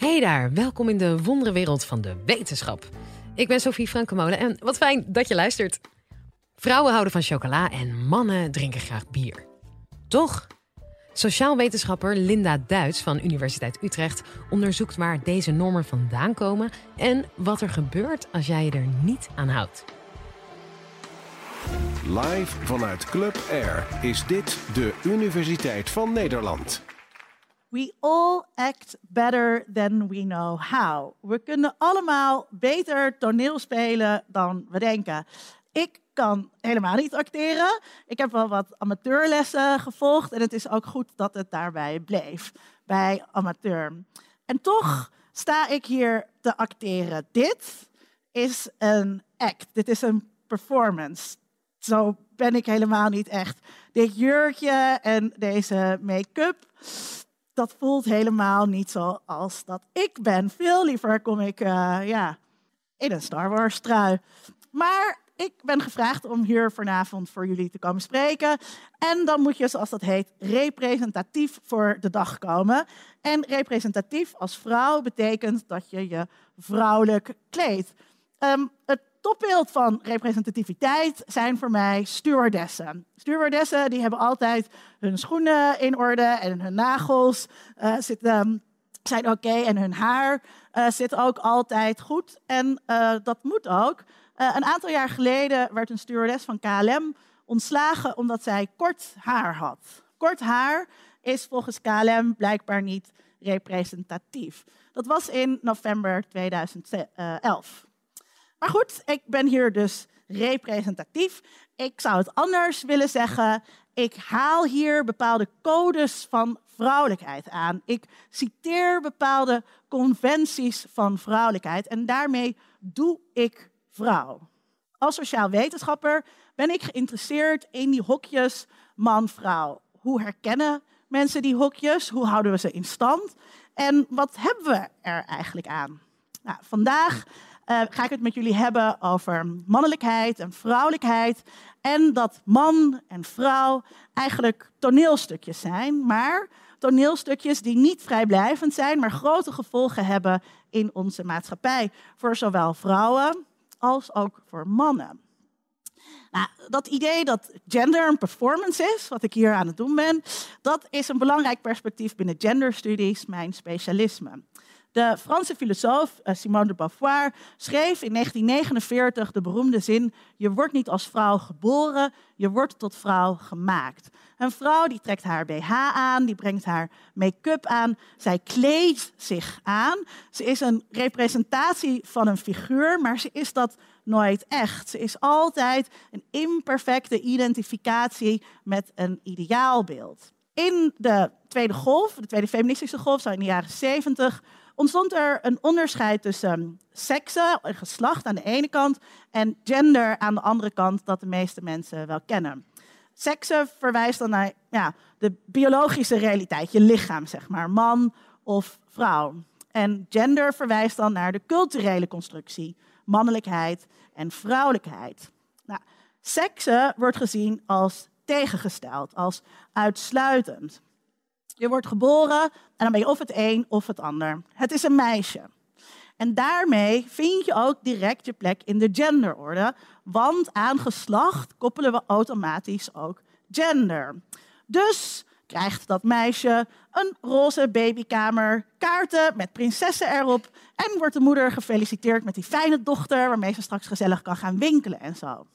Hey daar, welkom in de wonderenwereld van de wetenschap. Ik ben Sophie Frankemolen en wat fijn dat je luistert. Vrouwen houden van chocola en mannen drinken graag bier. Toch? Sociaal wetenschapper Linda Duits van Universiteit Utrecht onderzoekt waar deze normen vandaan komen en wat er gebeurt als jij je er niet aan houdt. Live vanuit Club Air is dit de Universiteit van Nederland. We all act better than we know how. We kunnen allemaal beter toneel spelen dan we denken. Ik kan helemaal niet acteren. Ik heb wel wat amateurlessen gevolgd en het is ook goed dat het daarbij bleef bij amateur. En toch sta ik hier te acteren. Dit is een act. Dit is een performance. Zo ben ik helemaal niet echt. Dit jurkje en deze make-up, dat voelt helemaal niet zoals dat ik ben. Veel liever kom ik uh, ja, in een Star Wars trui. Maar ik ben gevraagd om hier vanavond voor jullie te komen spreken. En dan moet je, zoals dat heet, representatief voor de dag komen. En representatief als vrouw betekent dat je je vrouwelijk kleedt. Um, het topbeeld van representativiteit zijn voor mij stewardessen. Stewardessen die hebben altijd hun schoenen in orde en hun nagels uh, zitten, zijn oké en hun haar uh, zit ook altijd goed. En uh, dat moet ook. een aantal jaar geleden werd een stewardess van KLM ontslagen omdat zij kort haar had. Kort haar is volgens KLM blijkbaar niet representatief. Dat was in november 2011. Maar goed, ik ben hier dus representatief. Ik zou het anders willen zeggen. Ik haal hier bepaalde codes van vrouwelijkheid aan. Ik citeer bepaalde conventies van vrouwelijkheid en daarmee doe ik vrouw. Als sociaal wetenschapper ben ik geïnteresseerd in die hokjes man-vrouw. Hoe herkennen mensen die hokjes? Hoe houden we ze in stand? En wat hebben we er eigenlijk aan? Nou, vandaag uh, ga ik het met jullie hebben over mannelijkheid en vrouwelijkheid. En dat man en vrouw eigenlijk toneelstukjes zijn, maar toneelstukjes die niet vrijblijvend zijn, maar grote gevolgen hebben in onze maatschappij. Voor zowel vrouwen als ook voor mannen. Nou, dat idee dat gender een performance is, wat ik hier aan het doen ben, dat is een belangrijk perspectief binnen genderstudies, mijn specialisme. De Franse filosoof eh, Simone de Beauvoir schreef in 1949 de beroemde zin: Je wordt niet als vrouw geboren, je wordt tot vrouw gemaakt. Een vrouw die trekt haar BH aan, die brengt haar make-up aan, zij kleedt zich aan. Ze is een representatie van een figuur, maar ze is dat nooit echt. Ze is altijd een imperfecte identificatie met een ideaalbeeld. In de tweede golf, de tweede feministische golf, zo in de jaren 70, ontstond er een onderscheid tussen seksen en geslacht aan de ene kant en gender aan de andere kant, dat de meeste mensen wel kennen. Seksen verwijst dan naar ja, de biologische realiteit, je lichaam, zeg maar, man of vrouw. En gender verwijst dan naar de culturele constructie, mannelijkheid en vrouwelijkheid. Nou, seksen wordt gezien als tegengesteld, als uitsluitend. Je wordt geboren en dan ben je of het een of het ander. Het is een meisje. En daarmee vind je ook direct je plek in de genderorde, want aan geslacht koppelen we automatisch ook gender. Dus krijgt dat meisje een roze babykamer, kaarten met prinsessen erop en wordt de moeder gefeliciteerd met die fijne dochter waarmee ze straks gezellig kan gaan winkelen en zo.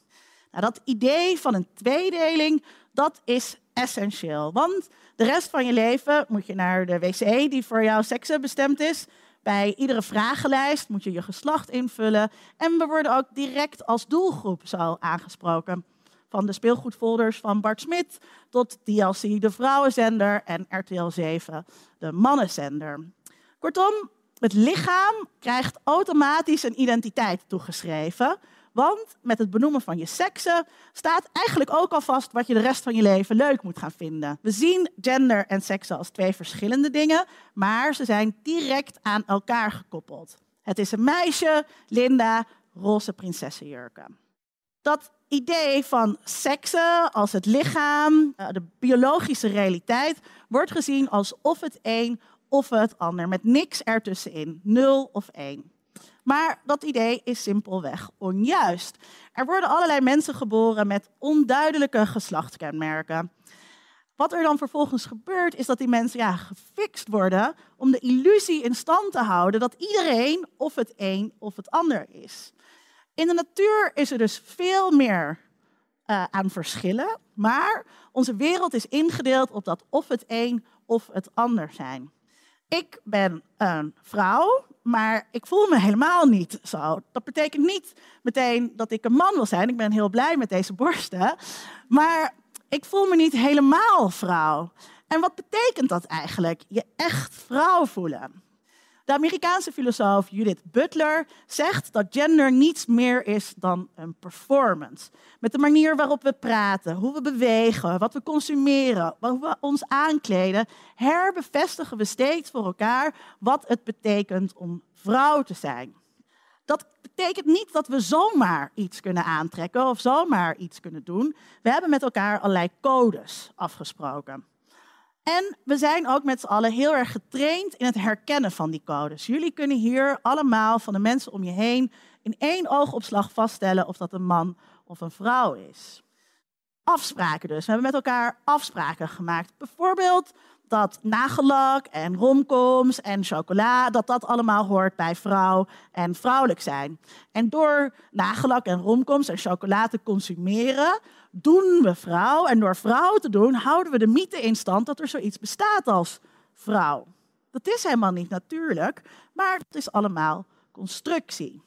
Nou, dat idee van een tweedeling, dat is essentieel. Want de rest van je leven moet je naar de wc die voor jouw seksen bestemd is. Bij iedere vragenlijst moet je je geslacht invullen. En we worden ook direct als doelgroep zo aangesproken. Van de speelgoedfolders van Bart Smit tot DLC, de vrouwenzender, en RTL 7, de mannenzender. Kortom, het lichaam krijgt automatisch een identiteit toegeschreven. Want met het benoemen van je seksen staat eigenlijk ook al vast wat je de rest van je leven leuk moet gaan vinden. We zien gender en seksen als twee verschillende dingen, maar ze zijn direct aan elkaar gekoppeld. Het is een meisje, Linda, roze prinsessenjurken. Dat idee van seksen als het lichaam, eh, de biologische realiteit, wordt gezien alsof het een of het ander, met niks ertussenin, 0 of 1. Maar dat idee is simpelweg onjuist. Er worden allerlei mensen geboren met onduidelijke geslachtskenmerken. Wat er dan vervolgens gebeurt, is dat die mensen ja, gefixt worden om de illusie in stand te houden dat iedereen of het een of het ander is. In de natuur is er dus veel meer uh, aan verschillen, maar onze wereld is ingedeeld op dat of het een of het ander zijn. Ik ben een vrouw, maar ik voel me helemaal niet zo. Dat betekent niet meteen dat ik een man wil zijn. Ik ben heel blij met deze borsten. Maar ik voel me niet helemaal vrouw. En wat betekent dat eigenlijk? Je echt vrouw voelen. De Amerikaanse filosoof Judith Butler zegt dat gender niets meer is dan een performance. Met de manier waarop we praten, hoe we bewegen, wat we consumeren, hoe we ons aankleden, herbevestigen we steeds voor elkaar wat het betekent om vrouw te zijn. Dat betekent niet dat we zomaar iets kunnen aantrekken of zomaar iets kunnen doen. We hebben met elkaar allerlei codes afgesproken. En we zijn ook met z'n allen heel erg getraind in het herkennen van die codes. Jullie kunnen hier allemaal van de mensen om je heen in één oogopslag vaststellen of dat een man of een vrouw is. Afspraken dus. We hebben met elkaar afspraken gemaakt. Bijvoorbeeld dat nagellak en romcoms en chocola, dat dat allemaal hoort bij vrouw en vrouwelijk zijn. En door nagellak en romcoms en chocola te consumeren, doen we vrouw. En door vrouw te doen, houden we de mythe in stand dat er zoiets bestaat als vrouw. Dat is helemaal niet natuurlijk, maar het is allemaal constructie.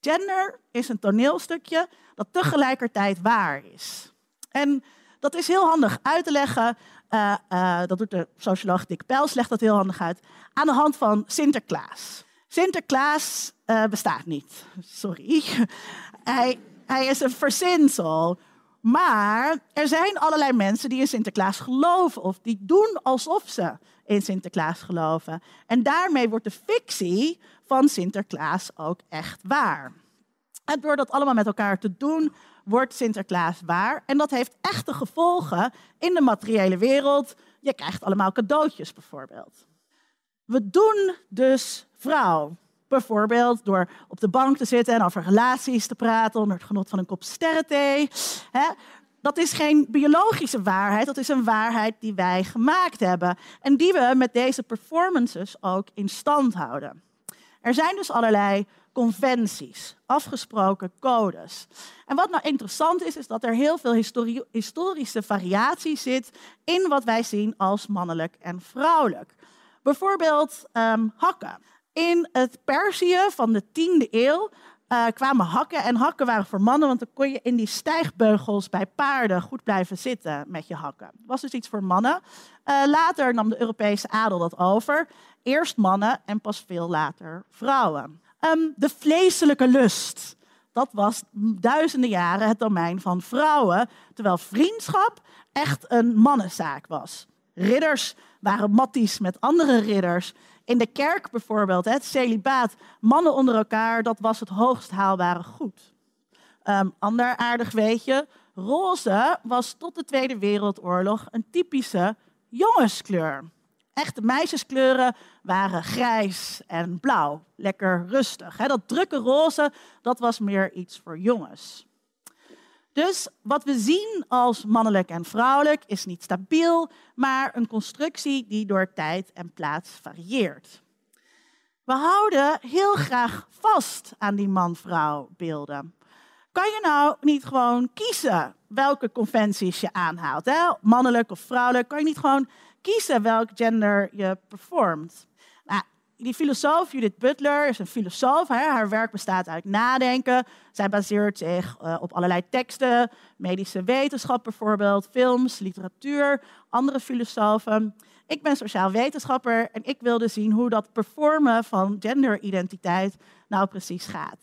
Gender is een toneelstukje dat tegelijkertijd waar is. En dat is heel handig uit te leggen. Uh, uh, dat doet de socioloog Dick Pels, legt dat heel handig uit. Aan de hand van Sinterklaas. Sinterklaas uh, bestaat niet. Sorry. hij, hij is een verzinsel. Maar er zijn allerlei mensen die in Sinterklaas geloven of die doen alsof ze in Sinterklaas geloven. En daarmee wordt de fictie van Sinterklaas ook echt waar. En door dat allemaal met elkaar te doen, wordt Sinterklaas waar. En dat heeft echte gevolgen in de materiële wereld. Je krijgt allemaal cadeautjes bijvoorbeeld. We doen dus vrouw. Bijvoorbeeld door op de bank te zitten en over relaties te praten onder het genot van een kop sterrenthee. Dat is geen biologische waarheid, dat is een waarheid die wij gemaakt hebben. En die we met deze performances ook in stand houden. Er zijn dus allerlei conventies, afgesproken codes. En wat nou interessant is, is dat er heel veel historische variatie zit in wat wij zien als mannelijk en vrouwelijk. Bijvoorbeeld um, hakken. In het Perzië van de 10e eeuw uh, kwamen hakken. En hakken waren voor mannen, want dan kon je in die stijgbeugels bij paarden goed blijven zitten met je hakken. Dat was dus iets voor mannen. Uh, later nam de Europese adel dat over. Eerst mannen en pas veel later vrouwen. Um, de vleeselijke lust. Dat was duizenden jaren het domein van vrouwen, terwijl vriendschap echt een mannenzaak was. Ridders waren matties met andere ridders. In de kerk bijvoorbeeld, het celibaat, mannen onder elkaar, dat was het hoogst haalbare goed. Um, ander aardig weetje, roze was tot de Tweede Wereldoorlog een typische jongenskleur. Echte meisjeskleuren waren grijs en blauw, lekker rustig. Dat drukke roze, dat was meer iets voor jongens. Dus wat we zien als mannelijk en vrouwelijk is niet stabiel, maar een constructie die door tijd en plaats varieert. We houden heel graag vast aan die man-vrouw beelden. Kan je nou niet gewoon kiezen welke conventies je aanhaalt? Hè? Mannelijk of vrouwelijk? Kan je niet gewoon kiezen welk gender je performt? Die filosoof Judith Butler is een filosoof. Hè? Haar werk bestaat uit nadenken. Zij baseert zich uh, op allerlei teksten, medische wetenschap bijvoorbeeld, films, literatuur, andere filosofen. Ik ben sociaal wetenschapper en ik wilde zien hoe dat performen van genderidentiteit nou precies gaat.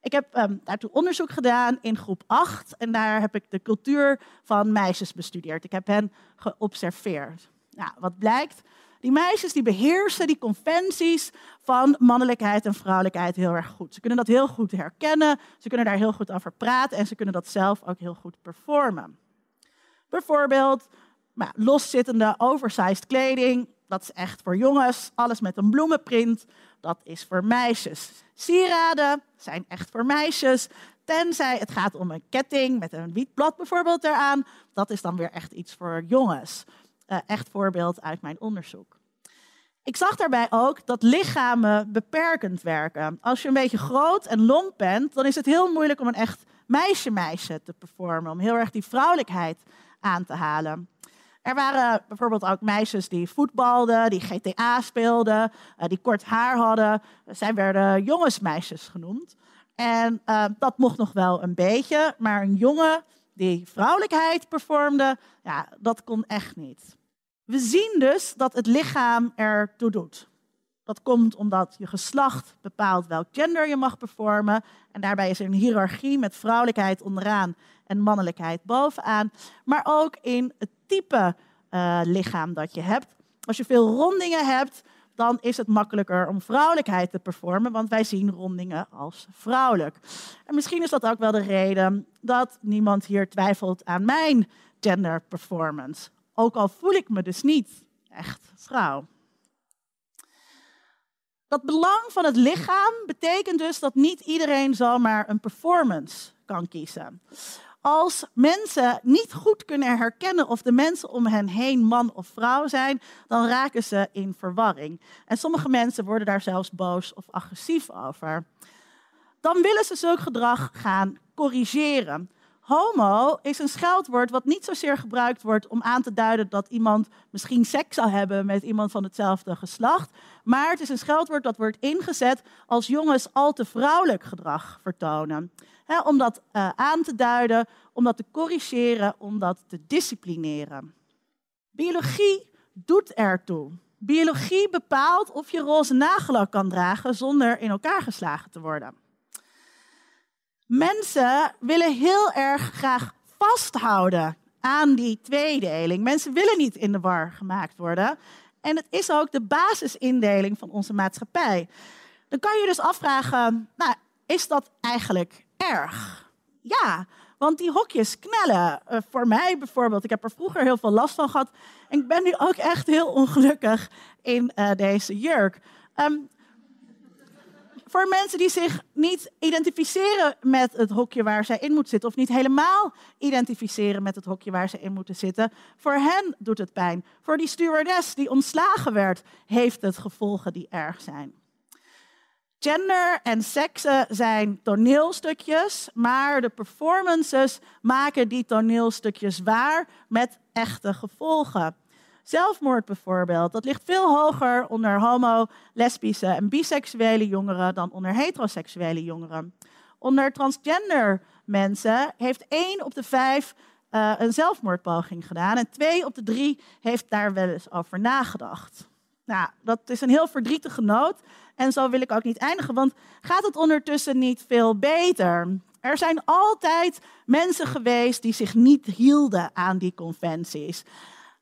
Ik heb um, daartoe onderzoek gedaan in groep 8 en daar heb ik de cultuur van meisjes bestudeerd. Ik heb hen geobserveerd. Nou, wat blijkt? Die meisjes die beheersen die conventies van mannelijkheid en vrouwelijkheid heel erg goed. Ze kunnen dat heel goed herkennen, ze kunnen daar heel goed over praten en ze kunnen dat zelf ook heel goed performen. Bijvoorbeeld nou, loszittende, oversized kleding dat is echt voor jongens. Alles met een bloemenprint, dat is voor meisjes. Sieraden zijn echt voor meisjes. Tenzij het gaat om een ketting met een wietblad bijvoorbeeld eraan. Dat is dan weer echt iets voor jongens. Uh, echt voorbeeld uit mijn onderzoek. Ik zag daarbij ook dat lichamen beperkend werken. Als je een beetje groot en lomp bent, dan is het heel moeilijk om een echt meisje-meisje te performen. Om heel erg die vrouwelijkheid aan te halen. Er waren bijvoorbeeld ook meisjes die voetbalden, die GTA speelden, uh, die kort haar hadden. Zij werden jongensmeisjes genoemd. En uh, dat mocht nog wel een beetje, maar een jongen die vrouwelijkheid performde, ja, dat kon echt niet. We zien dus dat het lichaam ertoe doet. Dat komt omdat je geslacht bepaalt welk gender je mag performen. En daarbij is er een hiërarchie met vrouwelijkheid onderaan en mannelijkheid bovenaan. Maar ook in het type uh, lichaam dat je hebt. Als je veel rondingen hebt, dan is het makkelijker om vrouwelijkheid te performen, want wij zien rondingen als vrouwelijk. En misschien is dat ook wel de reden dat niemand hier twijfelt aan mijn gender performance. Ook al voel ik me dus niet echt vrouw. Dat belang van het lichaam betekent dus dat niet iedereen zomaar een performance kan kiezen. Als mensen niet goed kunnen herkennen of de mensen om hen heen man of vrouw zijn, dan raken ze in verwarring. En sommige mensen worden daar zelfs boos of agressief over. Dan willen ze zulk gedrag gaan corrigeren. Homo is een scheldwoord wat niet zozeer gebruikt wordt om aan te duiden dat iemand misschien seks zal hebben met iemand van hetzelfde geslacht. Maar het is een scheldwoord dat wordt ingezet als jongens al te vrouwelijk gedrag vertonen. Om dat uh, aan te duiden, om dat te corrigeren, om dat te disciplineren. Biologie doet ertoe. Biologie bepaalt of je roze nagellak kan dragen zonder in elkaar geslagen te worden. Mensen willen heel erg graag vasthouden aan die tweedeling. Mensen willen niet in de war gemaakt worden. En het is ook de basisindeling van onze maatschappij. Dan kan je dus afvragen, nou, is dat eigenlijk erg? Ja, want die hokjes knellen. Uh, voor mij bijvoorbeeld, ik heb er vroeger heel veel last van gehad. En ik ben nu ook echt heel ongelukkig in uh, deze jurk. Um, voor mensen die zich niet identificeren met het hokje waar zij in moet zitten, of niet helemaal identificeren met het hokje waar ze in moeten zitten, voor hen doet het pijn. Voor die stewardess die ontslagen werd, heeft het gevolgen die erg zijn. Gender en seksen zijn toneelstukjes, maar de performances maken die toneelstukjes waar met echte gevolgen. Zelfmoord bijvoorbeeld, dat ligt veel hoger onder homo, lesbische en biseksuele jongeren dan onder heteroseksuele jongeren. Onder transgender mensen heeft één op de vijf uh, een zelfmoordpoging gedaan en twee op de drie heeft daar wel eens over nagedacht. Nou, dat is een heel verdrietige noot en zo wil ik ook niet eindigen, want gaat het ondertussen niet veel beter? Er zijn altijd mensen geweest die zich niet hielden aan die conventies.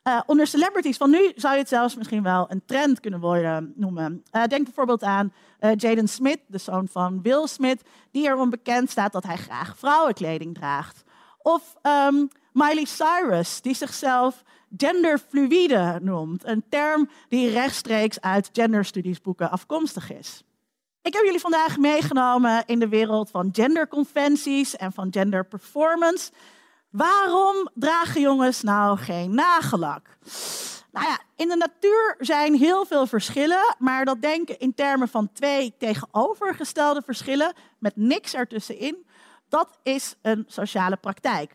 Uh, onder celebrities van nu zou je het zelfs misschien wel een trend kunnen worden noemen. Uh, denk bijvoorbeeld aan uh, Jaden Smith, de zoon van Will Smith, die erom bekend staat dat hij graag vrouwenkleding draagt. Of um, Miley Cyrus, die zichzelf genderfluïde noemt, een term die rechtstreeks uit genderstudiesboeken afkomstig is. Ik heb jullie vandaag meegenomen in de wereld van genderconventies en van genderperformance. Waarom dragen jongens nou geen nagellak? Nou ja, in de natuur zijn heel veel verschillen, maar dat denken in termen van twee tegenovergestelde verschillen met niks ertussenin, dat is een sociale praktijk.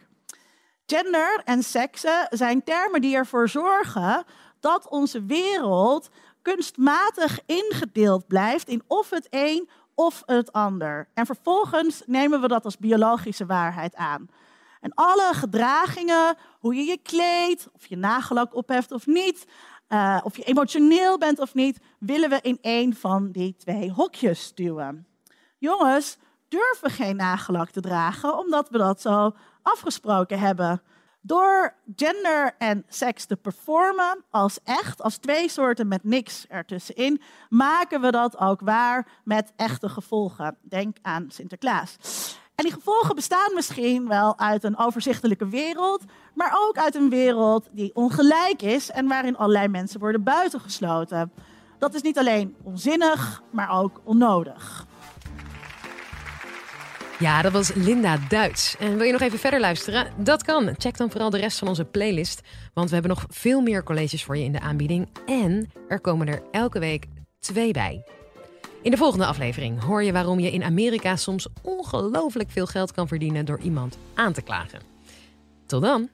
Gender en seksen zijn termen die ervoor zorgen dat onze wereld kunstmatig ingedeeld blijft in of het een of het ander. En vervolgens nemen we dat als biologische waarheid aan. En alle gedragingen, hoe je je kleedt, of je nagellak opheft of niet, uh, of je emotioneel bent of niet, willen we in één van die twee hokjes duwen. Jongens durven geen nagellak te dragen, omdat we dat zo afgesproken hebben. Door gender en seks te performen als echt, als twee soorten met niks ertussenin, maken we dat ook waar met echte gevolgen. Denk aan Sinterklaas. En die gevolgen bestaan misschien wel uit een overzichtelijke wereld, maar ook uit een wereld die ongelijk is en waarin allerlei mensen worden buitengesloten. Dat is niet alleen onzinnig, maar ook onnodig. Ja, dat was Linda Duits. En wil je nog even verder luisteren? Dat kan. Check dan vooral de rest van onze playlist. Want we hebben nog veel meer colleges voor je in de aanbieding. En er komen er elke week twee bij. In de volgende aflevering hoor je waarom je in Amerika soms ongelooflijk veel geld kan verdienen door iemand aan te klagen. Tot dan!